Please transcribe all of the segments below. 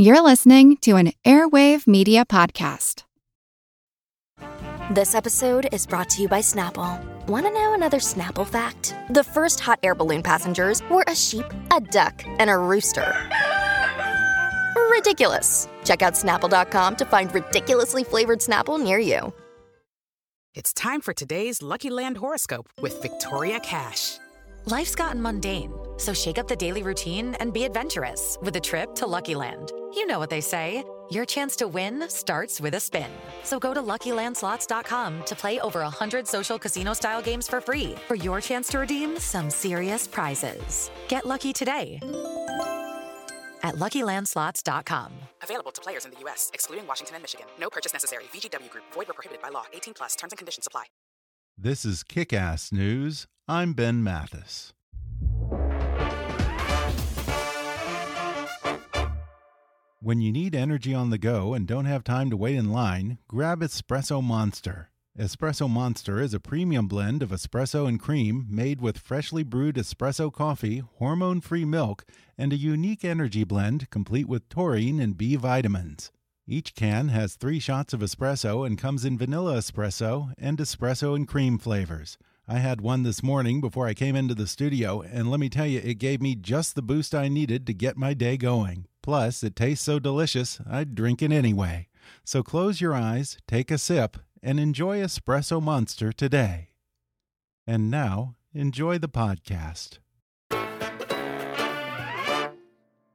You're listening to an Airwave Media Podcast. This episode is brought to you by Snapple. Want to know another Snapple fact? The first hot air balloon passengers were a sheep, a duck, and a rooster. Ridiculous. Check out snapple.com to find ridiculously flavored Snapple near you. It's time for today's Lucky Land horoscope with Victoria Cash. Life's gotten mundane, so shake up the daily routine and be adventurous with a trip to Lucky Land. You know what they say. Your chance to win starts with a spin. So go to LuckyLandSlots.com to play over 100 social casino-style games for free for your chance to redeem some serious prizes. Get lucky today at LuckyLandSlots.com. Available to players in the U.S., excluding Washington and Michigan. No purchase necessary. VGW Group. Void where prohibited by law. 18 plus. Terms and conditions apply. This is Kick-Ass News. I'm Ben Mathis. When you need energy on the go and don't have time to wait in line, grab Espresso Monster. Espresso Monster is a premium blend of espresso and cream made with freshly brewed espresso coffee, hormone free milk, and a unique energy blend complete with taurine and B vitamins. Each can has three shots of espresso and comes in vanilla espresso and espresso and cream flavors. I had one this morning before I came into the studio, and let me tell you, it gave me just the boost I needed to get my day going. Plus, it tastes so delicious, I'd drink it anyway. So close your eyes, take a sip, and enjoy Espresso Monster today. And now, enjoy the podcast.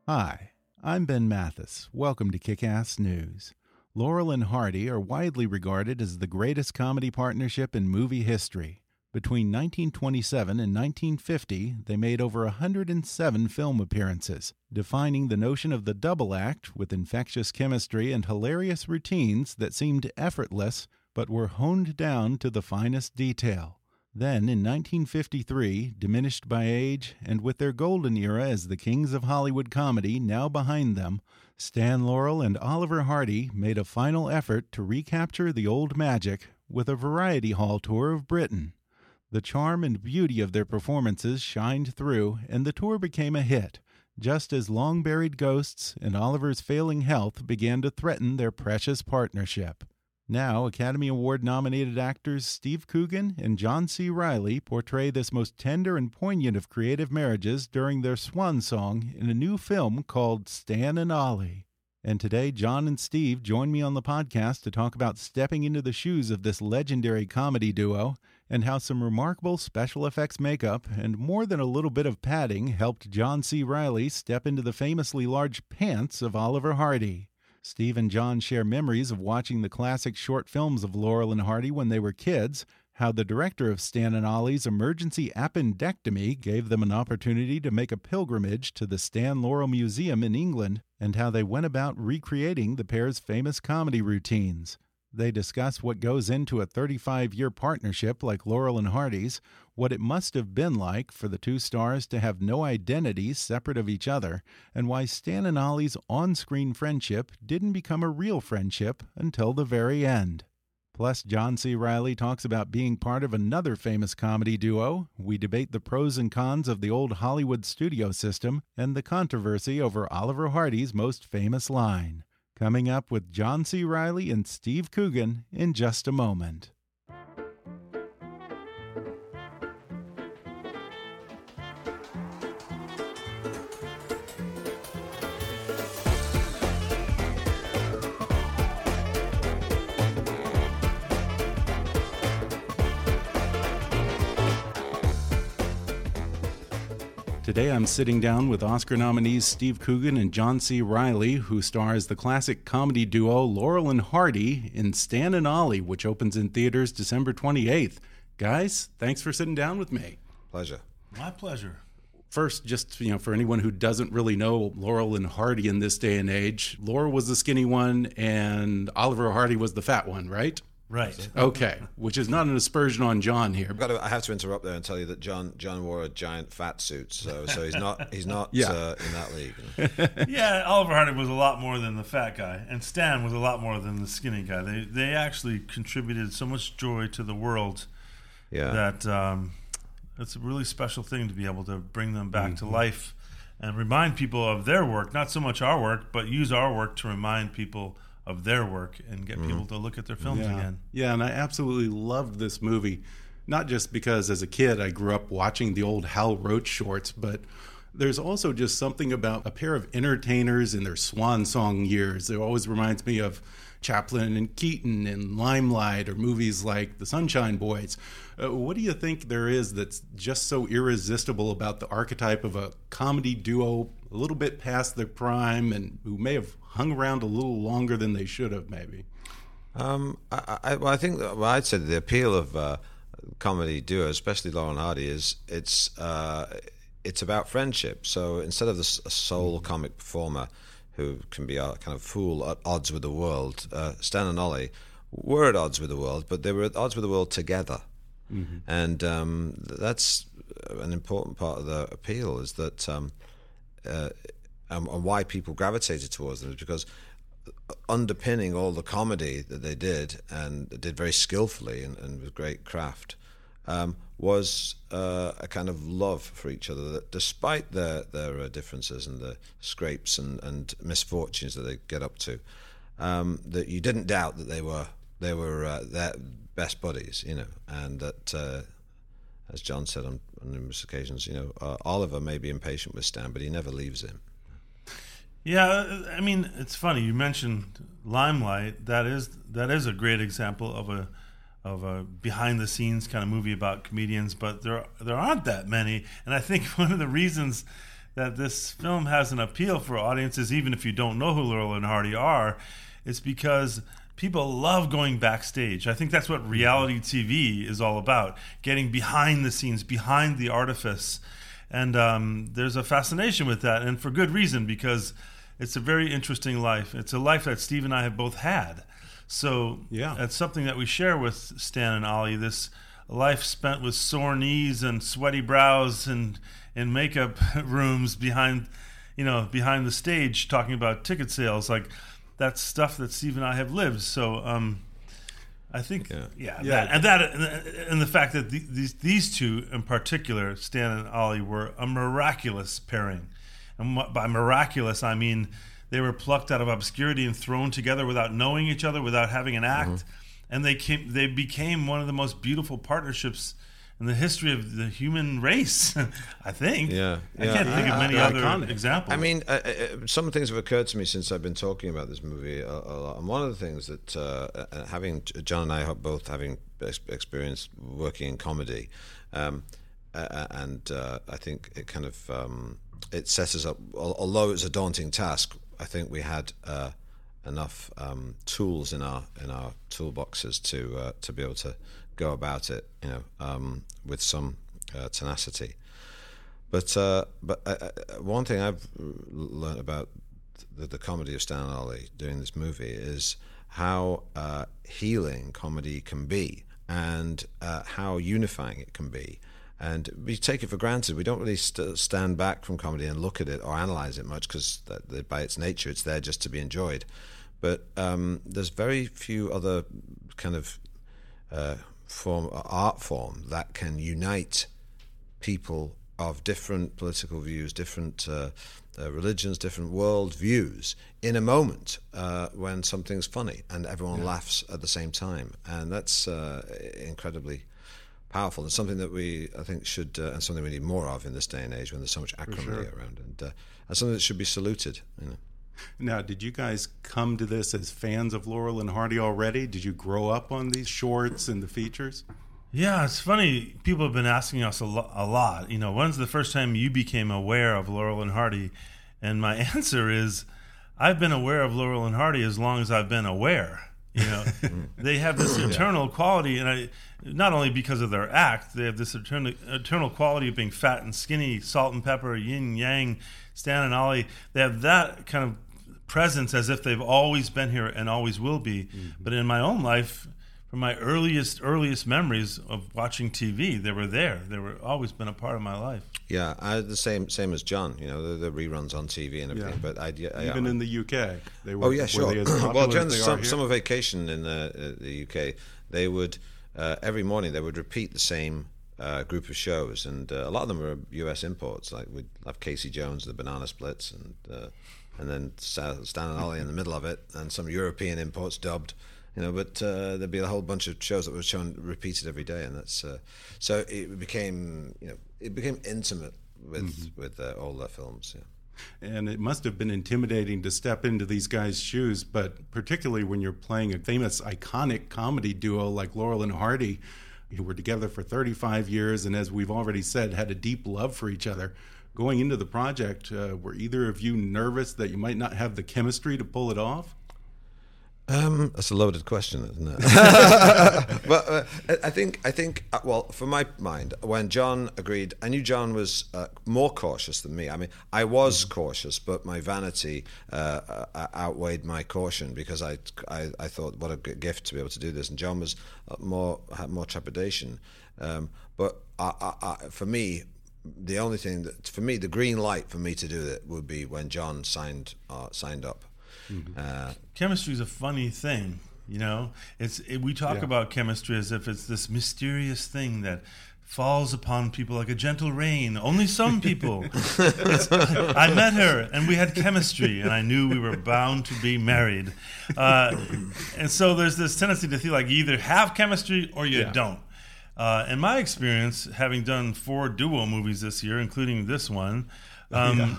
Hi, I'm Ben Mathis. Welcome to Kick Ass News. Laurel and Hardy are widely regarded as the greatest comedy partnership in movie history. Between 1927 and 1950, they made over 107 film appearances, defining the notion of the double act with infectious chemistry and hilarious routines that seemed effortless but were honed down to the finest detail. Then, in 1953, diminished by age and with their golden era as the kings of Hollywood comedy now behind them, Stan Laurel and Oliver Hardy made a final effort to recapture the old magic with a variety hall tour of Britain. The charm and beauty of their performances shined through, and the tour became a hit, just as long buried ghosts and Oliver's failing health began to threaten their precious partnership. Now, Academy Award nominated actors Steve Coogan and John C. Reilly portray this most tender and poignant of creative marriages during their swan song in a new film called Stan and Ollie. And today, John and Steve join me on the podcast to talk about stepping into the shoes of this legendary comedy duo and how some remarkable special effects makeup and more than a little bit of padding helped John C. Reilly step into the famously large pants of Oliver Hardy. Steve and John share memories of watching the classic short films of Laurel and Hardy when they were kids, how the director of Stan and Ollie's emergency appendectomy gave them an opportunity to make a pilgrimage to the Stan Laurel Museum in England, and how they went about recreating the pair's famous comedy routines. They discuss what goes into a 35 year partnership like Laurel and Hardy's, what it must have been like for the two stars to have no identities separate of each other, and why Stan and Ollie's on screen friendship didn't become a real friendship until the very end. Plus, John C. Reilly talks about being part of another famous comedy duo. We debate the pros and cons of the old Hollywood studio system and the controversy over Oliver Hardy's most famous line. Coming up with John C. Reilly and Steve Coogan in just a moment. Today I'm sitting down with Oscar nominees Steve Coogan and John C. Reilly, who star as the classic comedy duo Laurel and Hardy in Stan and Ollie, which opens in theaters December 28th. Guys, thanks for sitting down with me. Pleasure. My pleasure. First, just you know, for anyone who doesn't really know Laurel and Hardy in this day and age, Laurel was the skinny one and Oliver Hardy was the fat one, right? Right. Okay, which is not an aspersion on John here. I've got to, I have to interrupt there and tell you that John John wore a giant fat suit, so so he's not he's not Yeah. uh, in that league. Yeah, Oliver Hardy was a lot more than the fat guy, and Stan was a lot more than the skinny guy. They they actually contributed so much joy to the world Yeah. that um, it's a really special thing to be able to bring them back to life and remind people of their work, not so much our work, but use our work to remind people of their work and get people to look at their films yeah. again. Yeah, and I absolutely loved this movie, not just because as a kid I grew up watching the old Hal Roach shorts, but there's also just something about a pair of entertainers in their swan song years. It always reminds me of Chaplin and Keaton and Limelight or movies like The Sunshine Boys. Uh, what do you think there is that's just so irresistible about the archetype of a comedy duo a little bit past their prime and who may have hung around a little longer than they should have, maybe? Um, I, I, well, I think well, I'd say the appeal of uh, comedy duo, especially Laurel and Hardy, is it's uh, it's about friendship. So instead of the sole comic performer who can be a kind of fool at odds with the world, uh, Stan and Ollie were at odds with the world, but they were at odds with the world together. And um, that's an important part of the appeal is that um, uh, and, and why people gravitated towards them is because underpinning all the comedy that they did and did very skillfully and, and with great craft um, was uh, a kind of love for each other that despite their, their uh, differences and the scrapes and, and misfortunes that they get up to um, that you didn't doubt that they were they were uh, their best buddies you know and that uh, as John said on, on numerous occasions you know uh, Oliver may be impatient with Stan but he never leaves him Yeah, I mean, it's funny. You mentioned Limelight. That is that is a great example of a of a behind the scenes kind of movie about comedians, but there there aren't that many. And I think one of the reasons that this film has an appeal for audiences, even if you don't know who Laurel and Hardy are, is because people love going backstage. I think that's what reality TV is all about: getting behind the scenes, behind the artifice and um, there's a fascination with that, and for good reason because it's a very interesting life. It's a life that Steve and I have both had. So Yeah. that's something that we share with Stan and Ollie. This life spent with sore knees and sweaty brows and in makeup rooms behind, you know, behind the stage, talking about ticket sales. Like that's stuff that Steve and I have lived. So. Um, I think, yeah, Yeah. that, and that, and the fact that the, these these two in particular, Stan and Ollie, were a miraculous pairing, and by miraculous I mean they were plucked out of obscurity and thrown together without knowing each other, without having an act, Mm-hmm. and they came, they became one of the most beautiful partnerships in the history of the human race. I think. Yeah, I yeah. can't think of Uh, many they're other iconic. examples. I mean, uh, uh, some things have occurred to me since I've been talking about this movie a, a lot. And one of the things that, uh, uh, having John and I both having ex- experience working in comedy, um, uh, and uh, I think it kind of um, it sets us up. al- Although it's a daunting task, I think we had uh, enough um, tools in our in our toolboxes to uh, to be able to go about it, you know, um, with some uh, tenacity. But uh, but uh, uh, one thing I've learned about the, the comedy of Stan Ollie doing this movie is how uh, healing comedy can be and uh, how unifying it can be. And we take it for granted. We don't really st- stand back from comedy and look at it or analyze it much because by its nature, it's there just to be enjoyed. But um, there's very few other kind of uh, form art form that can unite people of different political views, different uh, uh, religions, different world views in a moment uh, when something's funny and everyone laughs at the same time, and that's uh, incredibly powerful. It's something that we, I think, should uh, and something we need more of in this day and age when there's so much acrimony around, and uh, and something that should be saluted. You know. Now, did you guys come to this as fans of Laurel and Hardy already? Did you grow up on these shorts and the features? Yeah, it's funny. People have been asking us a, lo- a lot. You know, when's the first time you became aware of Laurel and Hardy? And my answer is, I've been aware of Laurel and Hardy as long as I've been aware. You know, they have this eternal quality, and I, not only because of their act, they have this eternal, eternal quality of being fat and skinny, salt and pepper, yin yang, Stan and Ollie. They have that kind of presence as if they've always been here and always will be. But in my own life, from my earliest earliest memories of watching TV, they were there. They were always been a part of my life. Yeah, I, the same same as John. You know, the, the reruns on TV and everything. Yeah. But I, yeah, Even yeah. in the UK, they were. Oh yeah, sure. they as popular well, during as the they sum, summer vacation in the, uh, the UK, they would uh, every morning they would repeat the same uh, group of shows, and uh, a lot of them were U.S. imports. Like we'd have Casey Jones, the Banana Splits, and uh, and then Stan and Ollie in the middle of it, and some European imports dubbed. You know, but uh, there'd be a whole bunch of shows that were shown repeated every day, and that's uh, so it became you know it became intimate with mm-hmm. with uh, all the films. Yeah and it must have been intimidating to step into these guys' shoes, but particularly when you're playing a famous, iconic comedy duo like Laurel and Hardy, who were together for 35 years and, as we've already said, had a deep love for each other. Going into the project, uh, were either of you nervous that you might not have the chemistry to pull it off? Um, that's a loaded question, isn't it? but uh, I think, I think, uh, well, for my mind, when John agreed, I knew John was uh, more cautious than me. I mean, I was mm-hmm. cautious, but my vanity uh, uh, outweighed my caution because I, I, I, thought, what a gift to be able to do this. And John was more had more trepidation. Um, but I, I, for me, the only thing that, for me, the green light for me to do it would be when John signed signed up. Mm-hmm. Uh, chemistry is a funny thing, you know. It's it, we talk yeah. about chemistry as if it's this mysterious thing that falls upon people like a gentle rain. Only some people. I met her and we had chemistry, and I knew we were bound to be married. Uh, and so there's this tendency to feel like you either have chemistry or you yeah. don't. Uh, in my experience, having done four duo movies this year, including this one, um, yeah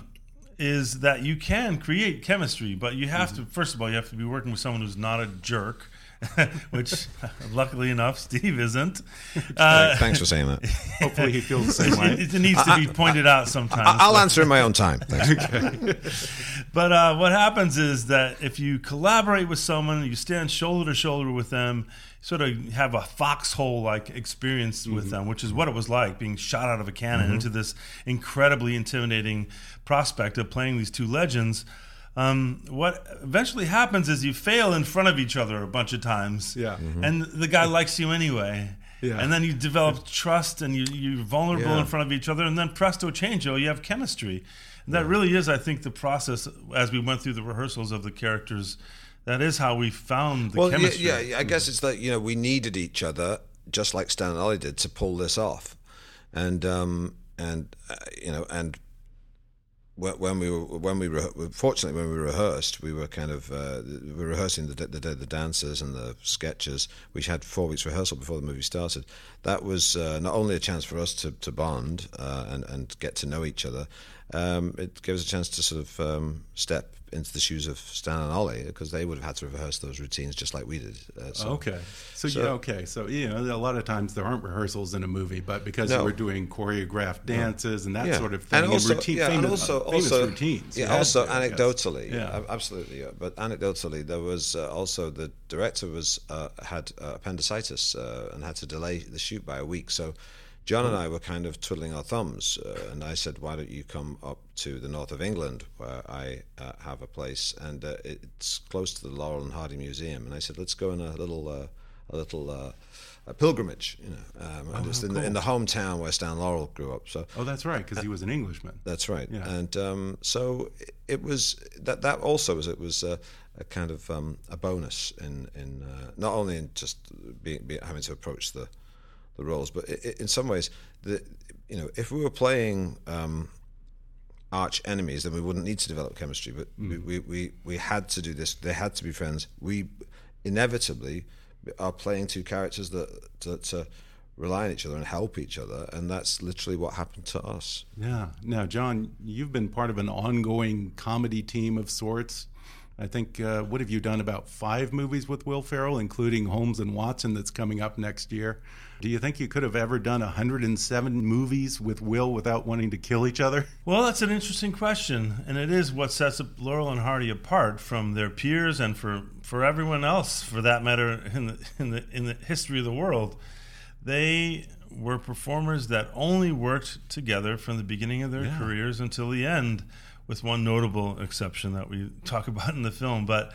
is that you can create chemistry, but you have mm-hmm. to first of all you have to be working with someone who's not a jerk. which, luckily enough, Steve isn't. Uh, Thanks for saying that. Hopefully, he feels the same way. It, needs to be pointed out sometimes. I'll answer in my own time. okay. But uh, what happens is that if you collaborate with someone, you stand shoulder to shoulder with them, sort of have a foxhole like experience with mm-hmm. them, which is what it was like being shot out of a cannon mm-hmm. into this incredibly intimidating prospect of playing these two legends. Um, what eventually happens is you fail in front of each other a bunch of times, yeah, mm-hmm. and the guy likes you anyway. Yeah. And then you develop trust and you, you're vulnerable yeah. in front of each other, and then presto changeo, you have chemistry. And that yeah. really is, I think, the process as we went through the rehearsals of the characters that is how we found the well, chemistry. Yeah, yeah, I guess it's that you know we needed each other, just like Stan and Ollie did, to pull this off, and um, and uh, you know, and when we were when we re- fortunately when we rehearsed, we were kind of uh, we were rehearsing the, the the dancers and the sketches. We had four weeks rehearsal before the movie started. That was uh, not only a chance for us to to bond uh, and and get to know each other. Um, it gave us a chance to sort of um, step into the shoes of Stan and Ollie because they would have had to rehearse those routines just like we did. Uh, so, okay, so, so, yeah, okay, so you know, a lot of times there aren't rehearsals in a movie, but because no. we're doing choreographed dances no. and that yeah. sort of thing, and also, routine, yeah, famous, and also, also routines. Yeah, also anecdotally, yeah, absolutely. Yeah. But anecdotally, there was uh, also the director was uh, had uh, appendicitis uh, and had to delay the shoot by a week, so John and I were kind of twiddling our thumbs, uh, and I said, "Why don't you come up to the north of England, where I uh, have a place, and uh, it's close to the Laurel and Hardy Museum?" And I said, "Let's go on a little, uh, a little." Uh, a pilgrimage, you know, um, oh, it's in, cool. the, in, the, hometown where Stan Laurel grew up. So, oh, that's right, because he was an Englishman. That's right, yeah. and um, so it was that. That also was it was a kind of um, a bonus in in uh, not only in just being, being, having to approach the the roles. But in some ways, the, you know, if we were playing um, arch enemies, then we wouldn't need to develop chemistry. But mm. we, we, we had to do this. They had to be friends. We inevitably are playing two characters that that uh, rely on each other and help each other, and that's literally what happened to us. Yeah. Now, John, you've been part of an ongoing comedy team of sorts. I think uh, what have you done? About five movies with Will Ferrell, including Holmes and Watson, that's coming up next year. Do you think you could have ever done 107 movies with Will without wanting to kill each other? Well, that's an interesting question, and it is what sets Laurel and Hardy apart from their peers and for, for everyone else, for that matter, in the, in the in the history of the world. They were performers that only worked together from the beginning of their yeah. careers until the end, with one notable exception that we talk about in the film. But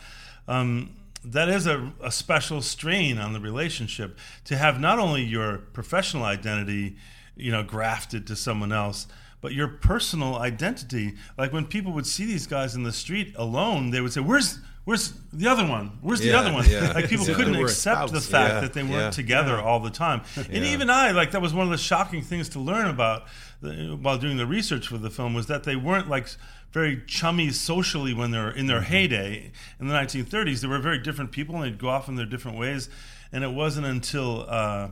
um, that is a, a special strain on the relationship to have not only your professional identity, you know, grafted to someone else, but your personal identity. Like when people would see these guys in the street alone, they would say, "Where's Where's the other one? Where's the Yeah, other one? yeah. Like people if couldn't accept the fact Yeah, that they weren't yeah. together all the time. And Yeah. even I, like that was one of the shocking things to learn about the, while doing the research for the film was that they weren't like very chummy socially when they were in their heyday in the 1930s. They were very different people and they'd go off in their different ways. And it wasn't until uh,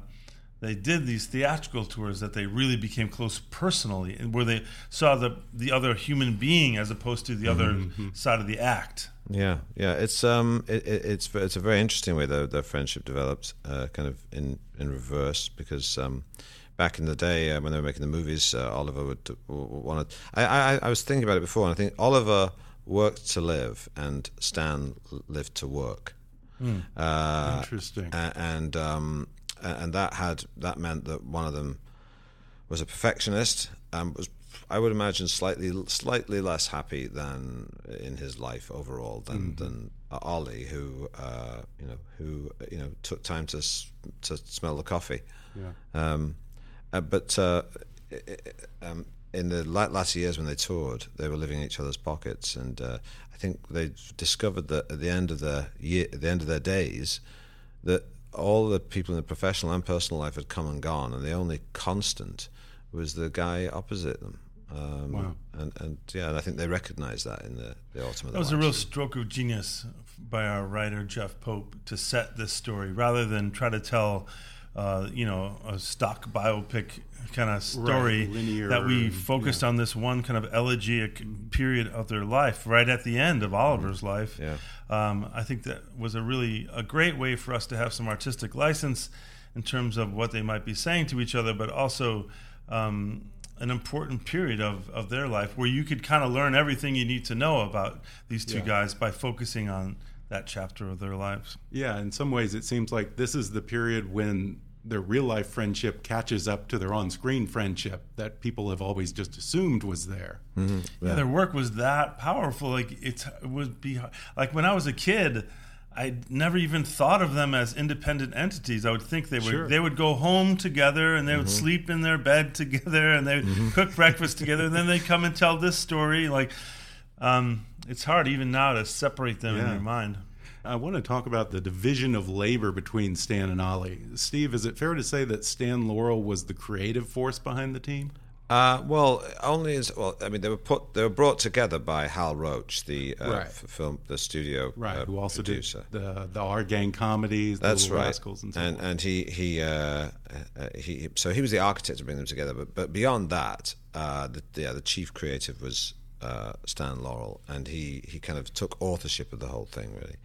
they did these theatrical tours that they really became close personally, and where they saw the the other human being as opposed to the other side of the act. Yeah, yeah. It's um, it, it, it's it's a very interesting way their their friendship developed, uh, kind of in in reverse because um, back in the day uh, when they were making the movies, uh, Oliver would w- w- wanted. I, I I was thinking about it before, and I think Oliver worked to live, and Stan lived to work. Uh, Interesting. and um, and that had that meant that one of them was a perfectionist and was I would imagine slightly slightly less happy than in his life overall than than Ollie who uh, you know who you know took time to to smell the coffee Yeah. um, uh, but uh, um, in the la- latter years when they toured, they were living in each other's pockets, and uh, I think they discovered that at the end of their year, at the end of their days, that all the people in the professional and personal life had come and gone, and the only constant was the guy opposite them. Um, Wow. And, and yeah, and I think they recognised that in the, the autumn That was a real stroke of genius by our writer Jeff Pope to set this story rather than try to tell, uh, you know, a stock biopic kind of story Right, linear that we focused yeah. on this one kind of elegiac period of their life right at the end of Oliver's life. Yeah. Um, I think that was a really a great way for us to have some artistic license in terms of what they might be saying to each other, but also. Um, an important period of, of their life where you could kind of learn everything you need to know about these two Yeah. guys by focusing on that chapter of their lives. Yeah, in some ways, it seems like this is the period when their real life friendship catches up to their on screen friendship that people have always just assumed was there. Mm-hmm. Yeah. their work was that powerful. Like it's, it would be like when I was a kid, I never even thought of them as independent entities. I would think they would Sure. they would go home together and they would mm-hmm. sleep in their bed together and they would mm-hmm. cook breakfast together and then they come and tell this story. Like um, it's hard even now to separate them in Yeah. your mind. I want to talk about the division of labor between Stan and Ollie. Steve, is it fair to say that Stan Laurel was the creative force behind the team? Uh, well, only as well. I mean, they were put, they were brought together by Hal Roach, the uh, Right. film, the studio Right, uh, who also producer. did the the Our Gang comedies, That's right. Rascals, and so and, and he he uh, uh, he so he was the architect to bring them together. But but beyond that, uh, the yeah, the chief creative was uh, Stan Laurel, and he he kind of took authorship of the whole thing really.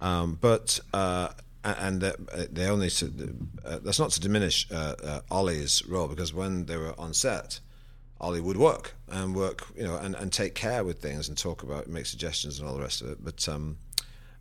Um, but uh, and uh, they only s- uh, that's not to diminish uh, uh, Ollie's role because when they were on set. Ollie would work and work, you know, and, and take care with things and talk about, make suggestions and all the rest of it. But um,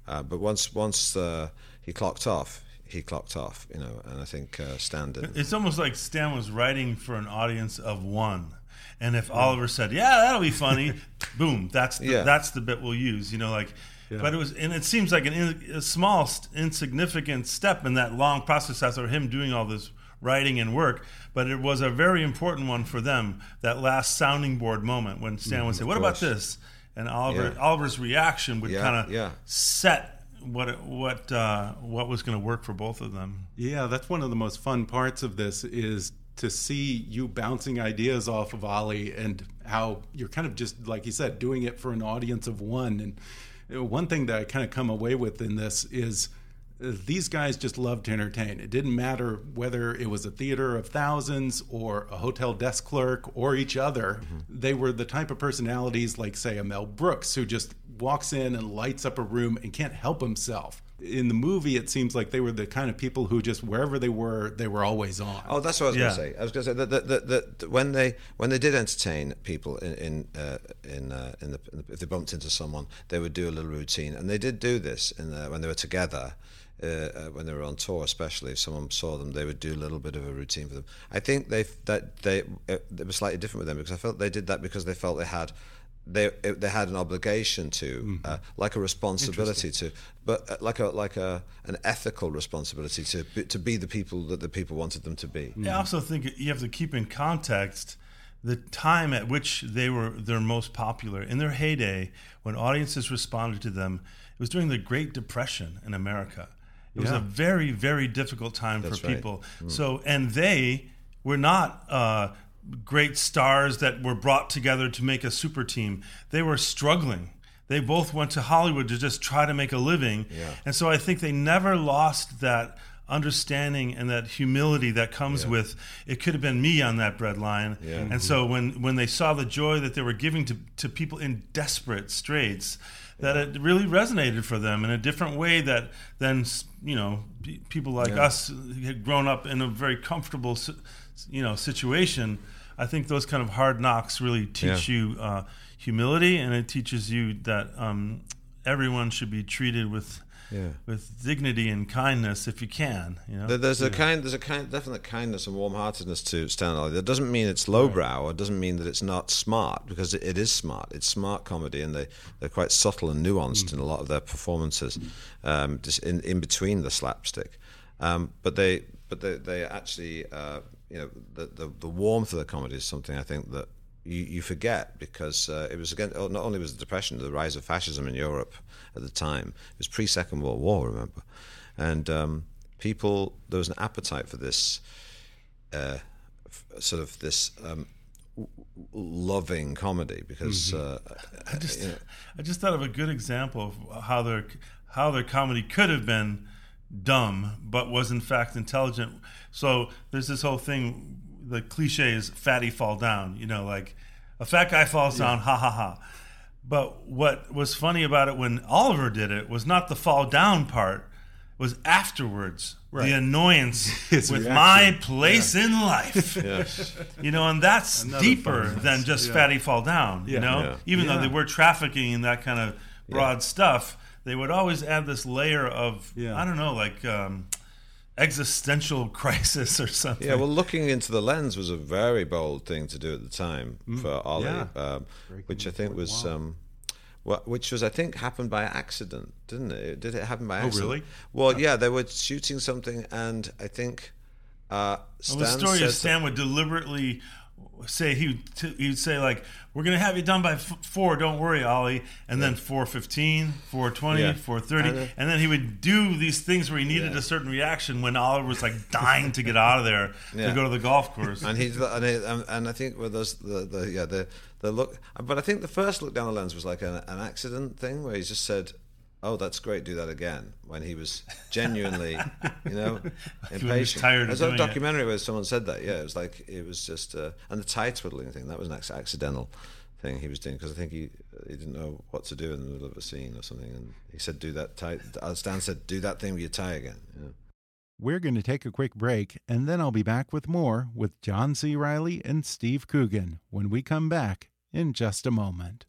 uh, but once once uh, he clocked off, he clocked off, you know. And I think uh, Stan didn't. It's almost like Stan was writing for an audience of one. And if Oliver said, "Yeah, that'll be funny," boom, that's the, Yeah. that's the bit we'll use. You know, like. But it was, and it seems like an in, a small, insignificant step in that long process after him doing all this writing and work. But it was a very important one for them. That last sounding board moment when Stan would say, "What about this?" and Oliver Yeah. Oliver's reaction would Yeah, kind of yeah. set what it, what uh, what was going to work for both of them. Yeah, that's one of the most fun parts of this is to see you bouncing ideas off of Ollie and how you're kind of just like you said doing it for an audience of one. And one thing that I kind of come away with in this is these guys just love to entertain. It didn't matter whether it was a theater of thousands or a hotel desk clerk or each other. Mm-hmm. They were the type of personalities like say a Mel Brooks who just walks in and lights up a room and can't help himself. In the movie, it seems like they were the kind of people who just wherever they were, they were always on. Oh, that's what I was Yeah. going to say. I was going to say that, that, that, that, that when they when they did entertain people in in uh, in, uh, in, the, in the if they bumped into someone, they would do a little routine, and they did do this in the, when they were together. Uh, uh, when they were on tour, especially if someone saw them, they would do a little bit of a routine for them. I think they that they it, it was slightly different with them because I felt they did that because they felt they had they they had an obligation to, uh, like a responsibility to, but uh, like a like a an ethical responsibility to be, to be the people that the people wanted them to be. I also think you have to keep in context the time at which they were their most popular in their heyday, when audiences responded to them, it was during the Great Depression in America. It was a very, very difficult time That's for right. people. So, and they were not uh, great stars that were brought together to make a super team. They were struggling. They both went to Hollywood to just try to make a living. Yeah. And so I think they never lost that understanding and that humility that comes Yeah. with it could have been me on that bread line. Yeah. And so when when they saw the joy that they were giving to, to people in desperate straits, that it really resonated for them in a different way that than you know people like us had grown up in a very comfortable you know situation. I think those kind of hard knocks really teach Yeah. you uh, humility, and it teaches you that um, everyone should be treated with Yeah. with dignity and kindness if you can. You know, There- There's a kind, there's a kind, definite kindness and warm-heartedness to Stanley. Ollie. That doesn't mean it's lowbrow, or doesn't mean that it's not smart, because it, it is smart. It's smart comedy, and they they're quite subtle and nuanced in a lot of their performances, um, just in, in between the slapstick. Um, but they, but they, they actually, uh, you know, the, the the warmth of the comedy is something I think that you, you forget because uh, it was again oh, not only was the depression, the rise of fascism in Europe at the time. It was pre Second World War, remember, and um, people there was an appetite for this uh, f- sort of this um, w- loving comedy because uh, I just you know, I just thought of a good example of how their how their comedy could have been dumb but was in fact intelligent. So there's this whole thing the cliche is fatty fall down, you know, like a fat guy falls down, ha ha ha. But what was funny about it when Oliver did it was not the fall down part, was afterwards Right. the annoyance His with reaction. my place in life. yes, You know, and that's Another deeper than just Yeah. fatty fall down. You know, Yeah. even though they were trafficking in that kind of broad stuff, they would always add this layer of Yeah. I don't know, like um, existential crisis or something. yeah. Well, looking into the lens was a very bold thing to do at the time for Ollie, yeah. um, which I think was. wall. Um, well, which was, I think, happened by accident, didn't it? Did it happen by Oh, really? Well, yeah, they were shooting something, and I think uh, Well, Stan the story said is Stan would deliberately say he would t- he would say like we're gonna have you done by f- four don't worry ollie. And then 415 420 Yeah. 430 And, then he would do these things where he needed a certain reaction when oliver was like dying to get out of there Yeah. to go to the golf course. And he and, he, and, and I think with those the, the yeah the the look, but I think the first look down the lens was like an, an accident thing where he just said, "Oh, that's great, do that again." When he was genuinely, you know, impatient. tired of There's a doing it. documentary where someone said that. Yeah, it was like it was just uh, and the tie twiddling thing that was an accidental thing he was doing because I think he he didn't know what to do in the middle of a scene or something, and he said, "Do that tie." uh, Stan said, "Do that thing with your tie again." Yeah. We're going to take a quick break, and then I'll be back with more with John C. Reilly and Steve Coogan when we come back in just a moment.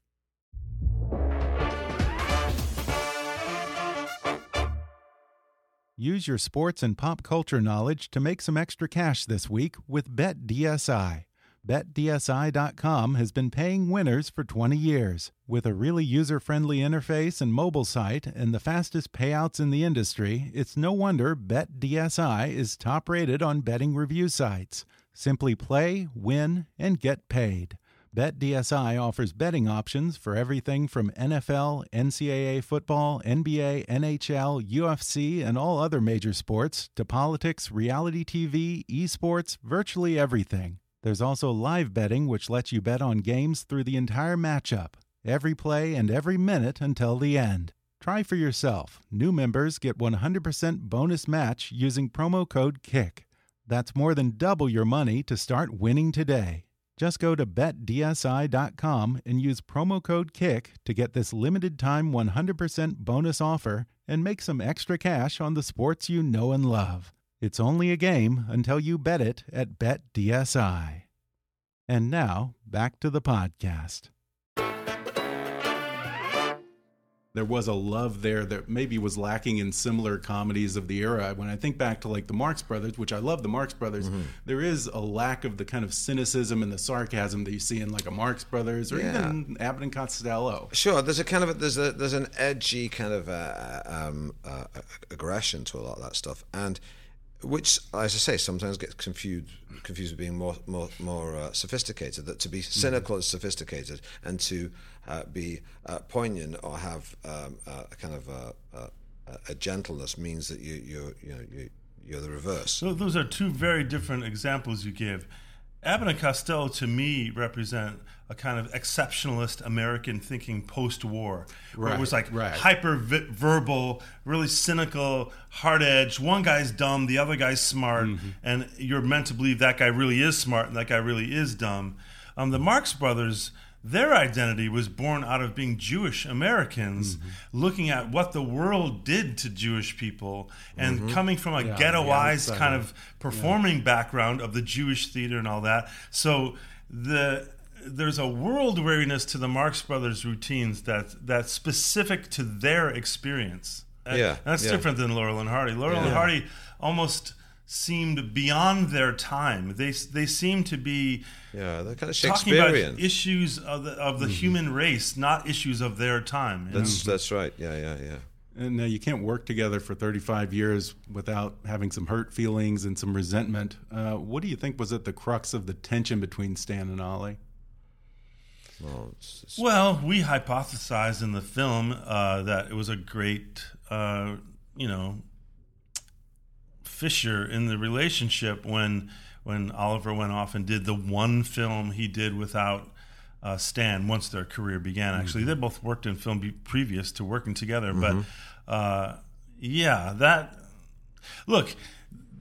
Use your sports and pop culture knowledge to make some extra cash this week with BetDSI. BetDSI.com has been paying winners for 20 years. With a really user friendly interface and mobile site and the fastest payouts in the industry, it's no wonder BetDSI is top rated on betting review sites. Simply play, win, and get paid. BetDSI offers betting options for everything from NFL, NCAA football, NBA, NHL, UFC, and all other major sports to politics, reality TV, esports, virtually everything. There's also live betting, which lets you bet on games through the entire matchup, every play, and every minute until the end. Try for yourself. New members get 100% bonus match using promo code KICK. That's more than double your money to start winning today. Just go to betdsi.com and use promo code KICK to get this limited time 100% bonus offer and make some extra cash on the sports you know and love. It's only a game until you bet it at BetDSI. And now, back to the podcast. There was a love there that maybe was lacking in similar comedies of the era. When I think back to like the Marx Brothers, which I love the Marx Brothers, there is a lack of the kind of cynicism and the sarcasm that you see in like a Marx Brothers or Yeah. even Abbott and Costello. Sure, there's a kind of a, there's a there's an edgy kind of uh, um, uh, aggression to a lot of that stuff, and which, as I say, sometimes gets confused confused with being more more more uh, sophisticated. That to be cynical is sophisticated, and to uh, be uh, poignant or have um, a kind of a, a, a, gentleness means that you you you know you you're the reverse. So those are two very different examples you give. Abbott and Costello to me represent a kind of exceptionalist American thinking post-war, where Right, it was like right. hyper-verbal, really cynical, hard edged. One guy's dumb, the other guy's smart, Mm-hmm. and you're meant to believe that guy really is smart and that guy really is dumb. Um, the Marx Brothers. Their identity was born out of being Jewish Americans, Mm-hmm. looking at what the world did to Jewish people, and coming from a Mm-hmm. Yeah, ghettoized the kind of performing background of the Jewish theater and all that. So the there's a world weariness to the Marx Brothers routines that that's specific to their experience. And Yeah, that's yeah. different than Laurel and Hardy. Laurel and Hardy almost seemed beyond their time. They they seem to be Yeah, they're kind of talking about issues of the of the human race, not issues of their time. you know? That's that's right. Yeah, yeah, yeah. And uh, you can't work together for 35 years without having some hurt feelings and some resentment. Uh, what do you think was at the crux of the tension between Stan and Ollie? Well, it's, it's, Well, we hypothesized in the film uh, that it was a great, uh, you know, fissure in the relationship when when Oliver went off and did the one film he did without uh, Stan once their career began. Actually, they both worked in film be- previous to working together, but uh, yeah, that look.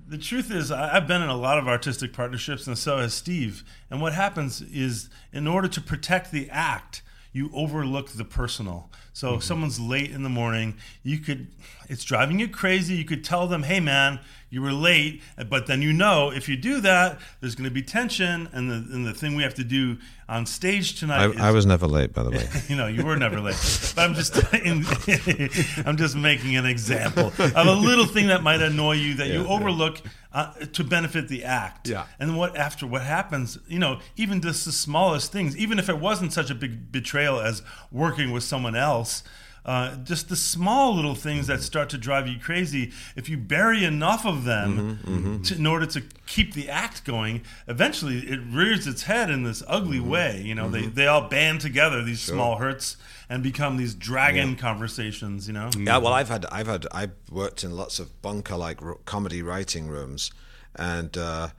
The truth is, I- I've been in a lot of artistic partnerships, and so has Steve. And what happens is, in order to protect the act, you overlook the personal. So if mm-hmm. someone's late in the morning, you could, it's driving you crazy. You could tell them, hey man, you were late. But then you know if you do that, there's going to be tension. And the, and the thing we have to do on stage tonight is I, I was never late, by the way. you know, you were never late. But I'm just, I'm just making an example of a little thing that might annoy you that you Yeah. Uh, to benefit the act. Yeah. And what after what happens, you know, even just the smallest things, even if it wasn't such a big betrayal as working with someone else. Uh, just the small little things that start to drive you crazy. If you bury enough of them To, in order to keep the act going, eventually it rears its head in this ugly way. You know, they, they all band together, these small hurts, and become these dragon conversations. You know, Yeah, well, I've had, I've had, I've worked in lots of bunker-like ro- comedy writing rooms, and uh,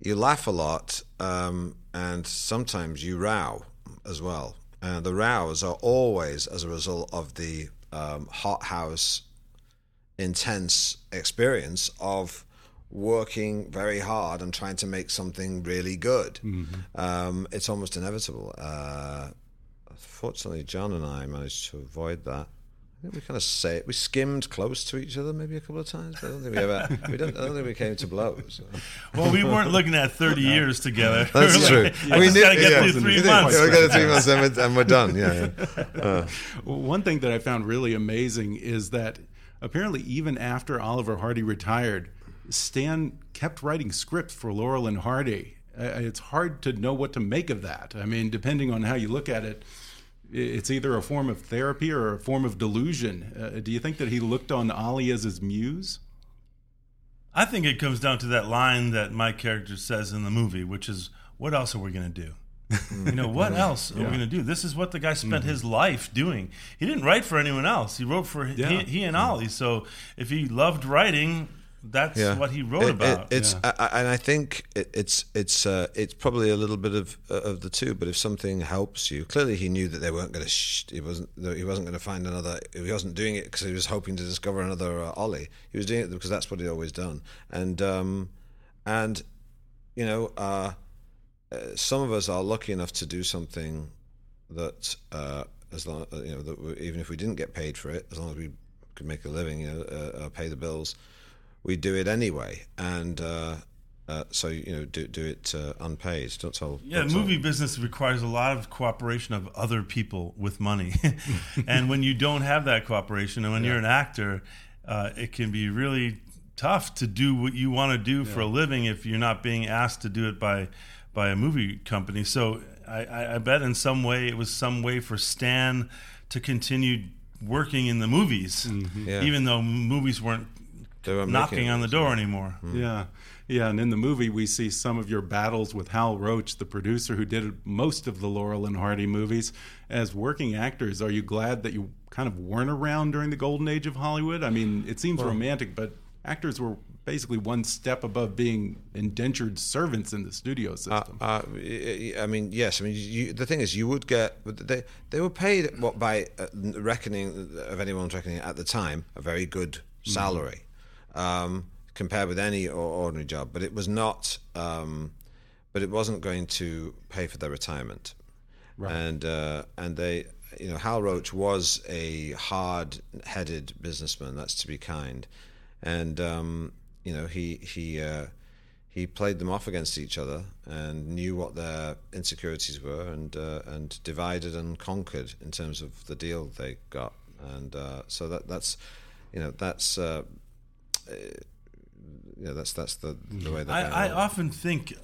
you laugh a lot, um, and sometimes you row as well. And the rows are always as a result of the um, hothouse, intense experience of working very hard and trying to make something really good. Um, it's almost inevitable. Uh, fortunately, John and I managed to avoid that. I think we kind of say we skimmed close to each other maybe a couple of times. But I don't think we ever. We don't, I don't think we came to blows. well, we weren't looking at thirty years together. That's We true. like, I just gotta get through three months. Yeah, we got to three months and we're, and we're done. Yeah, yeah. Well, one thing that I found really amazing is that apparently, even after Oliver Hardy retired, Stan kept writing scripts for Laurel and Hardy. Uh, it's hard to know what to make of that. I mean, depending on how you look at it, i- it's either a form of therapy or a form of delusion. Uh, do you think that he looked on Ollie as his muse? I think it comes down to that line that my character says in the movie, which is, "What else are we going to do?" you know, what else are we going to do? This is what the guy spent his life doing. He didn't write for anyone else. He wrote for Yeah. he, he and Ollie. So if he loved writing, that's yeah. what he wrote It- it- about. it's I, I- and I think it, it's it's uh, it's probably a little bit of uh, of the two. But if something helps you, clearly he knew that they weren't going to. Sh- he wasn't. He wasn't going to find another. He wasn't doing it because he was hoping to discover another uh, Ollie. He was doing it because that's what he'd always done. And um, and you know, uh, uh, some of us are lucky enough to do something that uh, as long you know that we, even if we didn't get paid for it, as long as we could make a living, you know, uh, uh, pay the bills, we do it anyway. And uh, uh, so you know, do do it uh, unpaid. Don't tell. Yeah, don't tell- movie business requires a lot of cooperation of other people with money, and when you don't have that cooperation, and when you're an actor, uh, it can be really tough to do what you want to do for a living if you're not being asked to do it by by a movie company. So I, I, I bet in some way it was some way for Stan to continue working in the movies, Yeah. even though movies weren't knocking on the door anymore. Yeah. Yeah, and in the movie we see some of your battles with Hal Roach, the producer who did most of the Laurel and Hardy movies. As working actors, are you glad that you kind of weren't around during the golden age of Hollywood? I mean, it seems romantic, but actors were basically one step above being indentured servants in the studio system. Uh, I I mean, yes. I mean, you, the thing is, you would get they they were paid what by uh, reckoning of anyone's reckoning at the time a very good salary um, compared with any ordinary job, but it was not. Um, but it wasn't going to pay for their retirement, and uh, and they. You know, Hal Roach was a hard-headed businessman. That's to be kind, and um, you know he he uh, he played them off against each other and knew what their insecurities were and uh, and divided and conquered in terms of the deal they got and uh, so that that's you know that's uh, uh, you that's that's the the way that I, I often think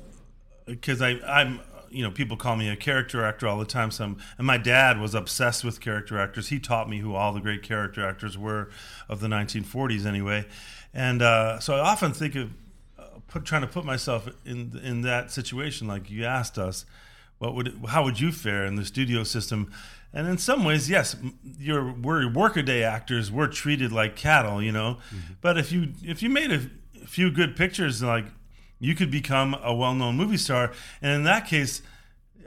because I I'm you know people call me a character actor all the time. Some and my dad was obsessed with character actors. He taught me who all the great character actors were of the 1940s anyway, and uh, so I often think of uh, put, trying to put myself in in that situation. Like you asked us, what would how would you fare in the studio system? And in some ways, yes, your we're workaday actors. We're treated like cattle, you know. But if you if you made a few good pictures, like you could become a well-known movie star, and in that case,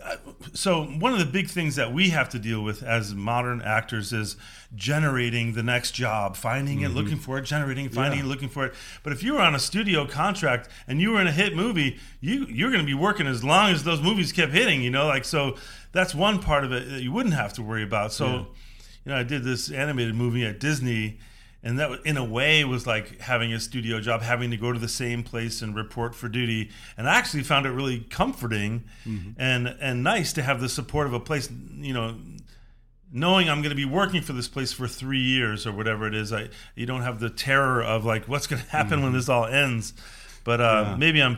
uh, so one of the big things that we have to deal with as modern actors is generating the next job, finding it, looking for it, generating, finding it, looking for it. But if you were on a studio contract and you were in a hit movie, you you're going to be working as long as those movies kept hitting. You know, like so that's one part of it that you wouldn't have to worry about. So, you know, I did this animated movie at Disney and that in a way was like having a studio job having to go to the same place and report for duty. And i actually found it really comforting and and nice to have the support of a place you know knowing i'm going to be working for this place for three years or whatever it is. I you don't have the terror of like what's going to happen when this all ends. But uh, maybe i'm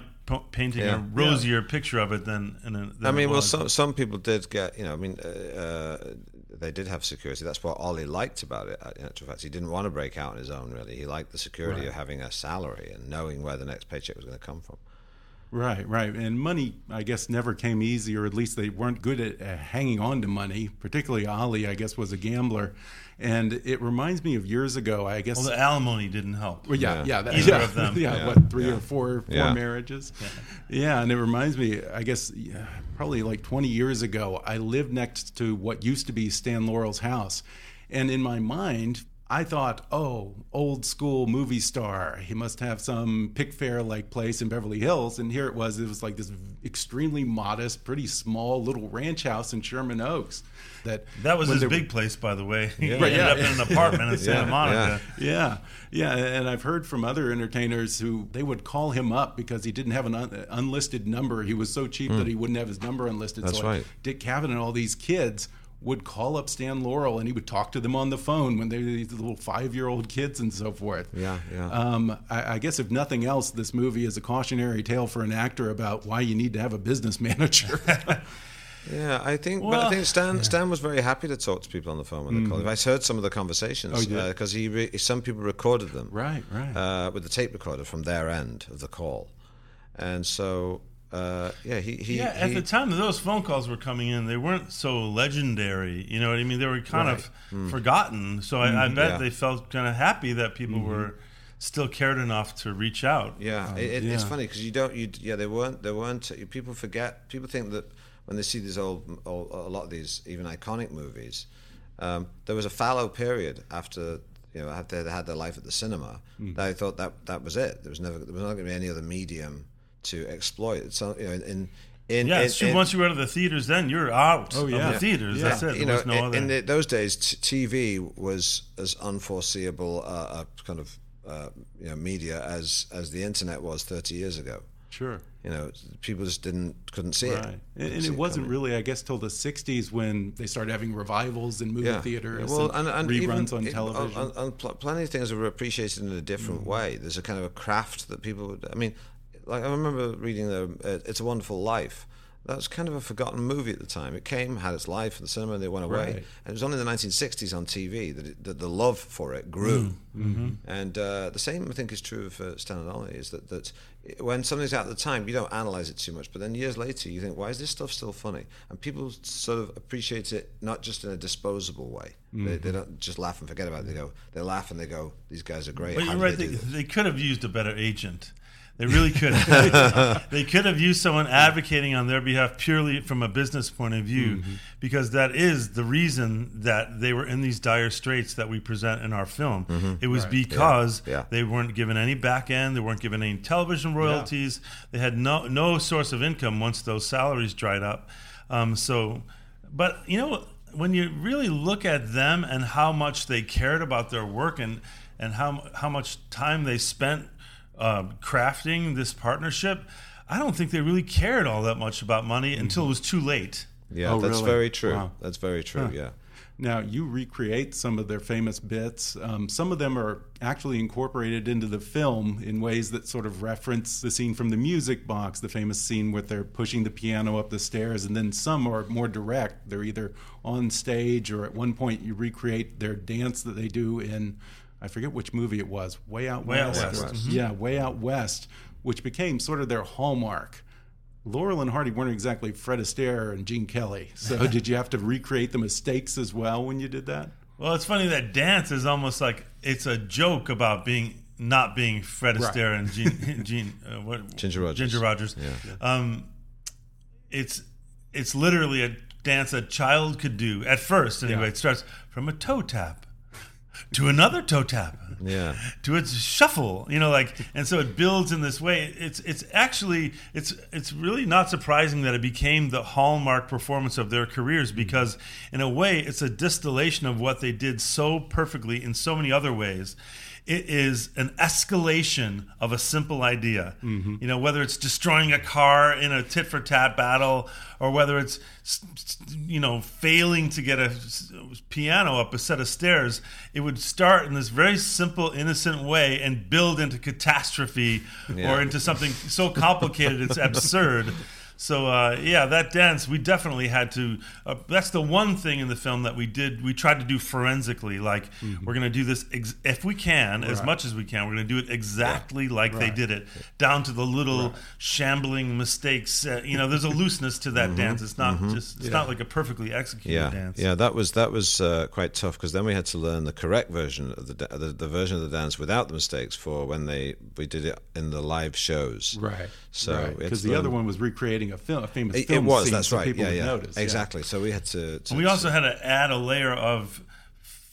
painting Yeah. a rosier picture of it than, than, than I mean, well, some some people did get, you know, I mean, uh, uh, they did have security. That's what Ollie liked about it. In actual fact, he didn't want to break out on his own. Really, he liked the security of having a salary and knowing where the next paycheck was going to come from. Right, right. And money, I guess, never came easy, or at least they weren't good at uh, hanging on to money. Particularly Ollie, I guess, was a gambler. And it reminds me of years ago, I guess. well the alimony didn't help Well, yeah, Yeah. yeah, that, Either yeah, of them. Yeah, Yeah. what three Yeah. or four, four Yeah. marriages? Yeah. and it reminds me. I guess yeah, probably like twenty years ago, I lived next to what used to be Stan Laurel's house, and in my mind. I thought, oh, old school movie star. He must have some Pickfair like place in Beverly Hills. And here it was. It was like this extremely modest, pretty small little ranch house in Sherman Oaks. That that was his there- big place by the way he Right, ended yeah. up in an apartment in santa Yeah, monica Yeah, yeah, and I've heard from other entertainers who they would call him up because he didn't have an un- unlisted number. He was so cheap hmm. that he wouldn't have his number unlisted. That's so like, right. Dick Cavett and all these kids would call up Stan Laurel and he would talk to them on the phone when they were these little five-year-old kids and so forth. Yeah, yeah. Um, I, I guess if nothing else, this movie is a cautionary tale for an actor about why you need to have a business manager. Yeah, I think, but Well- I think Stan Stan was very happy to talk to people on the phone when they called him. I heard some of the Oh, conversations you did? because he re- some people recorded them, right, right. uh, with the tape recorder from their end of the call, and so uh, yeah, he, he Yeah, at he- the time that those phone calls were coming in, they weren't so legendary. You know what I mean? They were kind of hmm. forgotten. So I, I hmm, bet Yeah. they felt kind of happy that people mm-hmm. were still cared enough to reach out. Yeah, um, it, it, it's funny because you don't. You yeah, they weren't. They weren't. People forget. People think that when they see these old, old a lot of these even iconic movies, um, there was a fallow period after you know after they had their life at the cinema. Hmm. They thought that that was it. There was never. There was not going to be any other medium to exploit. So you know, in in, in Yeah, in, it's in- Once you were out of the theaters, then you're out Oh, of yeah. the theaters. Yeah. That's it. There you know, was no in, other. in the, those days, t- TV was as unforeseeable uh, a kind of uh, you know media as as the internet was 30 years ago. sure. You know, people just didn't couldn't see it. Right. And, Couldn't and see it wasn't coming. really, I guess, till the '60s when they started having revivals in movie yeah. theaters, Well, and, and, and reruns even, on it- television. And, and pl- plenty of things were appreciated in a different Mm-hmm. way. There's a kind of a craft that people. Would, I mean, like I remember reading the uh, "It's a Wonderful Life." that was kind of a forgotten movie at the time. It came, had its life in the cinema, and it went away. Right. And it was only in the 1960s on TV that, it, that the love for it grew. Mm-hmm. And uh, the same, I think, is true of uh, Stan and Ollie, is that, that when something's out at the time, you don't analyze it too much. But then years later, you think, why is this stuff still funny? And people sort of appreciate it not just in a disposable way. They, they don't just laugh and forget about it. They go, they laugh and they go, these guys are great. But How you're right. they They, they could have used a better agent. They really could. have. they could have used someone advocating on their behalf purely from a business point of view, Mm-hmm. because that is the reason that they were in these dire straits that we present in our film. It was because Mm-hmm. Yeah. they weren't given any back end, they weren't given any television royalties, they had no no source of income once those salaries dried up. Um, so, but you know, when you really look at them and how much they cared about their work and and how how much time they spent uh, crafting this partnership, I don't think they really cared all that much about money until it was too late. Yeah, Oh, that's really? very true. Wow. That's very true, yeah. Now, you recreate some of their famous bits. Um, some of them are actually incorporated into the film in ways that sort of reference the scene from the music box, the famous scene where they're pushing the piano up the stairs. And then some are more direct. They're either on stage or at one point you recreate their dance that they do in, I forget which movie it was, Way Out Way Out West. West. Yeah, Way Out West, which became sort of their hallmark. Laurel and Hardy weren't exactly Fred Astaire and Gene Kelly. So did you have to recreate the mistakes as well when you did that? Well, it's funny that dance is almost like it's a joke about being not being Fred Right. Astaire and Gene, Gene uh, what, Ginger Rogers. Ginger Rogers. Um, it's it's literally a dance a child could do at first. Anyway, Yeah. it starts from a toe tap to another toe tap Yeah. to its shuffle you know like and so it builds in this way. It's it's actually it's it's really not surprising that it became the hallmark performance of their careers hmm. because in a way it's a distillation of what they did so perfectly in so many other ways it is an escalation of a simple idea. Mm-hmm. You know whether it's destroying a car in a tit for tat battle or whether it's you know failing to get a piano up a set of stairs it would start in this very simple innocent way and build into catastrophe Yeah. or into something so complicated it's absurd so uh, yeah that dance we definitely had to uh, that's the one thing in the film that we did we tried to do forensically like we're going to do this ex- if we can as much as we can we're going to do it exactly like they did it down to the little shambling mistakes uh, you know there's a looseness to that dance it's not just it's not like a perfectly executed Yeah, dance. Yeah, that was that was uh, quite tough because then we had to learn the correct version of the, da- the the version of the dance without the mistakes for when they we did it in the live shows. Right. So because to the other one was recreating a film, a famous It, it film was. scene, That's so right. People Yeah, would yeah. notice. yeah. Exactly. So we had to. to we also had to add a layer of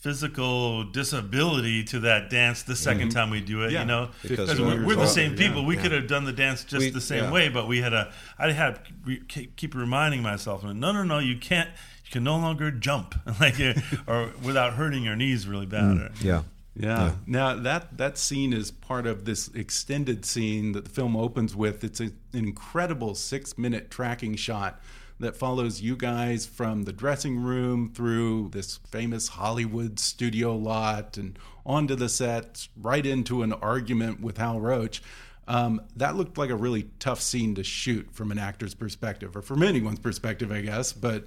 physical disability to that dance the 2nd mm-hmm. time we do it. Yeah. You know, Because because we're we're, the same yeah. people. We Yeah. could have done the dance just We- the same yeah. way, but we had a. I had to keep reminding myself, no, no, no, you can't. You can no longer jump like or without hurting your knees really bad. Mm. or- Yeah. Yeah. Now that that scene is part of this extended scene that the film opens with. It's an incredible six-minute tracking shot that follows you guys from the dressing room through this famous Hollywood studio lot and onto the set, right into an argument with Hal Roach. Um, that looked like a really tough scene to shoot from an actor's perspective, or from anyone's perspective, I guess. But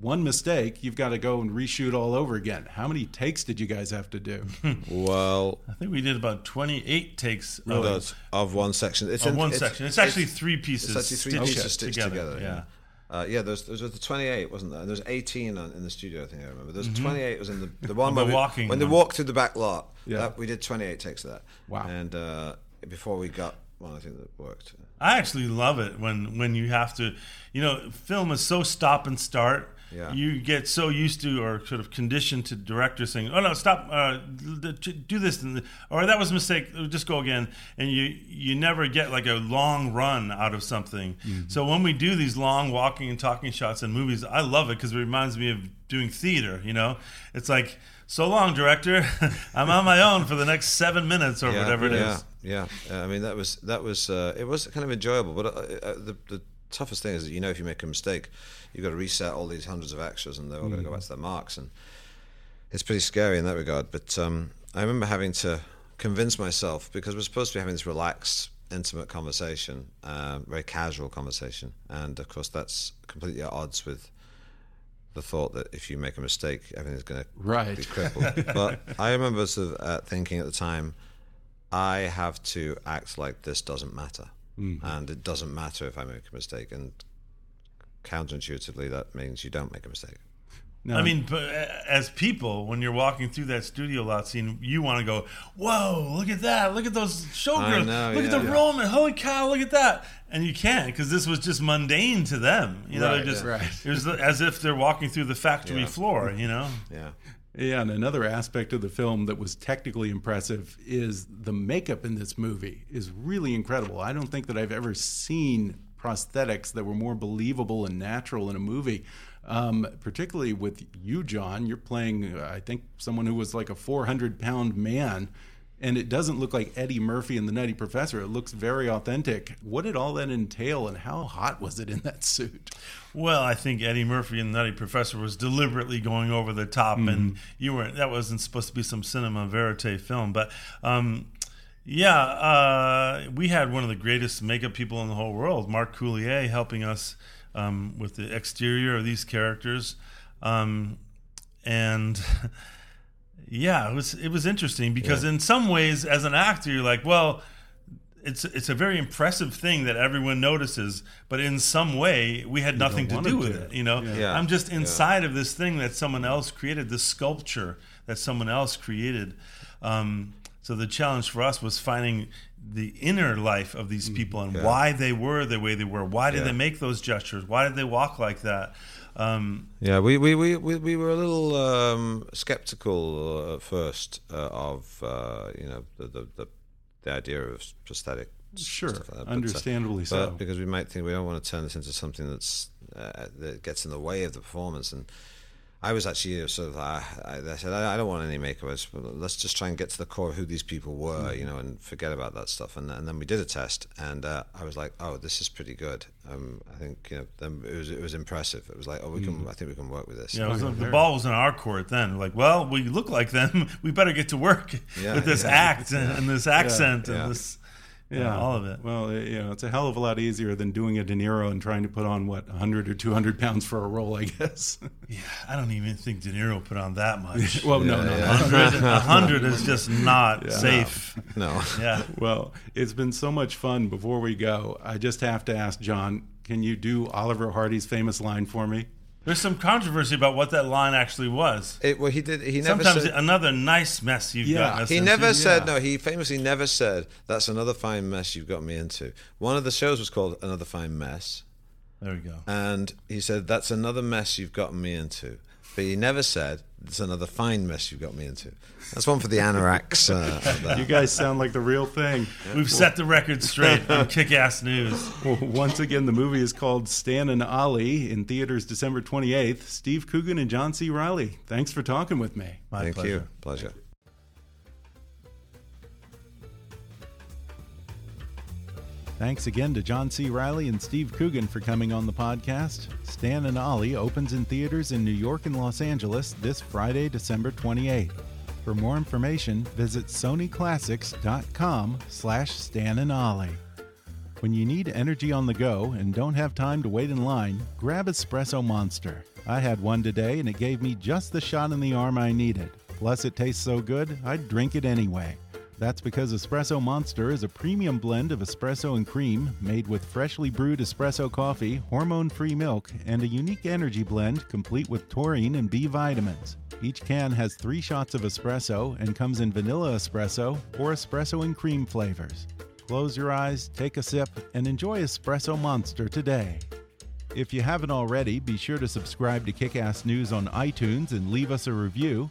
one mistake, you've got to go and reshoot all over again. How many takes did you guys have to do? Well, I think we did about twenty eight takes of, that's of one section. It's of in- one it's- section. It's actually three pieces. It's actually three stitched pieces stitched together. Yeah. Uh, yeah, there's there's the 28, wasn't there? And there's 18 on, in the studio, I think I remember. There's 28 was in the the one Mm-hmm. The where we- walking when they one. walked through the back lot. Yeah. that- we did 28 takes of that. Wow. And uh, before we got one, I think that worked. I actually love it when when you have to, you know, film is so stop and start. Yeah. You get so used to or sort of conditioned to directors saying, "Oh no, stop, uh, do this," or that was a mistake. Just go again, and you you never get like a long run out of something. Mm-hmm. So when we do these long walking and talking shots in movies, I love it because it reminds me of doing theater. You know, it's like. So long, director. I'm on my own for the next seven minutes or whatever it is. yeah, Yeah, I mean that was that was uh, it was kind of enjoyable, but uh, uh, the the toughest thing is that you know if you make a mistake, you've got to reset all these hundreds of extras, and they're all going to go back to their marks, and it's pretty scary in that regard. But um, I remember having to convince myself because we're supposed to be having this relaxed intimate conversation, um, very casual conversation, and of course that's completely at odds with the thought that if you make a mistake, everything's going to Right. be crippled. but I remember sort of uh, thinking at the time, I have to act like this doesn't matter, and it doesn't matter if I make a mistake, and counterintuitively that means you don't make a mistake. Now, I mean, but uh, as people, when you're walking through that studio lot scene, you want to go, "Whoa! Look at that! Look at those showgirls! know, look at yeah. the Roman! Holy cow! Look at that!" And you can't because this was just mundane to them. You know, Right, they're just right. it was as if they're walking through the factory Yeah. floor. You know, Yeah. Yeah, and another aspect of the film that was technically impressive is the makeup in this movie is really incredible. I don't think that I've ever seen prosthetics that were more believable and natural in a movie. Um, particularly with you, John, you're playing, uh, I think, someone who was like a 400 pound man, and it doesn't look like Eddie Murphy and the Nutty Professor. It looks very authentic. What did all that entail, and how hot was it in that suit? Well, I think Eddie Murphy and the Nutty Professor was deliberately going over the top, and you weren't. That wasn't supposed to be some cinema verite film, but um, yeah, uh, we had one of the greatest makeup people in the whole world, Mark Coulier, helping us um, with the exterior of these characters, um, and. Yeah, it was it was interesting because in some ways, as an actor, you're like, well, it's it's a very impressive thing that everyone notices, but in some way we had nothing to wanted do with to. it. You know, Yeah. I'm just inside of this thing that someone else created, this sculpture that someone else created. Um, so the challenge for us was finding the inner life of these people and why they were the way they were. Why did Yeah. they make those gestures? Why did they walk like that? Um, Yeah, we we, we, we, we were a little um, skeptical uh, at first uh, of uh, you know the, the the the idea of prosthetic. Sure, like that, but, uh, understandably but so. because we might think we don't want to turn this into something that's uh, that gets in the way of the performance. And I was actually sort of uh, I, I said I, I don't want any makeup. I let's just try and get to the core of who these people were, Mm. you know, and forget about that stuff. And, and then we did a test, and uh, I was like, oh, this is pretty good. Um, I think you know, then it was it was impressive. It was like, oh, we Mm. can. I think we can work with this. you know, it was- the ball was in our court then. Like, well, we look like them. We better get to work Yeah, with this yeah. act and, and this accent yeah. and this, yeah, all of it. Well, you know, it's a hell of a lot easier than doing a De Niro and trying to put on what 100 or 200 pounds for a role, I guess. Yeah, I don't even think De Niro put on that much. well, no, no, A hundred- hundred is just not safe. No. Yeah. Well, it's been so much fun. Before we go, I just have to ask John, can you do Oliver Hardy's famous line for me? There's some controversy about what that line actually was. It, well, he did. He never Sometimes said. another nice mess you've Yeah. gotten us He into. never said yeah. no. He famously never said that's another fine mess you've got me into. One of the shows was called Another Fine Mess, There we go. and he said that's another mess you've gotten me into. But he never said it's another fine mess you've got me into. That's one for the anoraks. Uh. You guys sound like the real thing. We've set the record straight on Kick Ass News. Well, once again, the movie is called Stan and Ollie in theaters December 28th. Steve Coogan and John C. Reilly, thanks for talking with me. My Thank pleasure. you. Pleasure. Thanks again to John C. Reilly and Steve Coogan for coming on the podcast. Stan and Ollie opens in theaters in New York and Los Angeles this Friday, December 28th. For more information, visit sonyclassics.com slash Stan and Ollie. When you need energy on the go and don't have time to wait in line, grab Espresso Monster. I had one today and it gave me just the shot in the arm I needed. Plus, it tastes so good, I'd drink it anyway. That's because Espresso Monster is a premium blend of espresso and cream made with freshly brewed espresso coffee, hormone free milk, and a unique energy blend complete with taurine and B vitamins. Each can has three shots of espresso and comes in vanilla espresso or espresso and cream flavors. Close your eyes, take a sip, and enjoy Espresso Monster today. If you haven't already, be sure to subscribe to Kickass News on iTunes and leave us a review.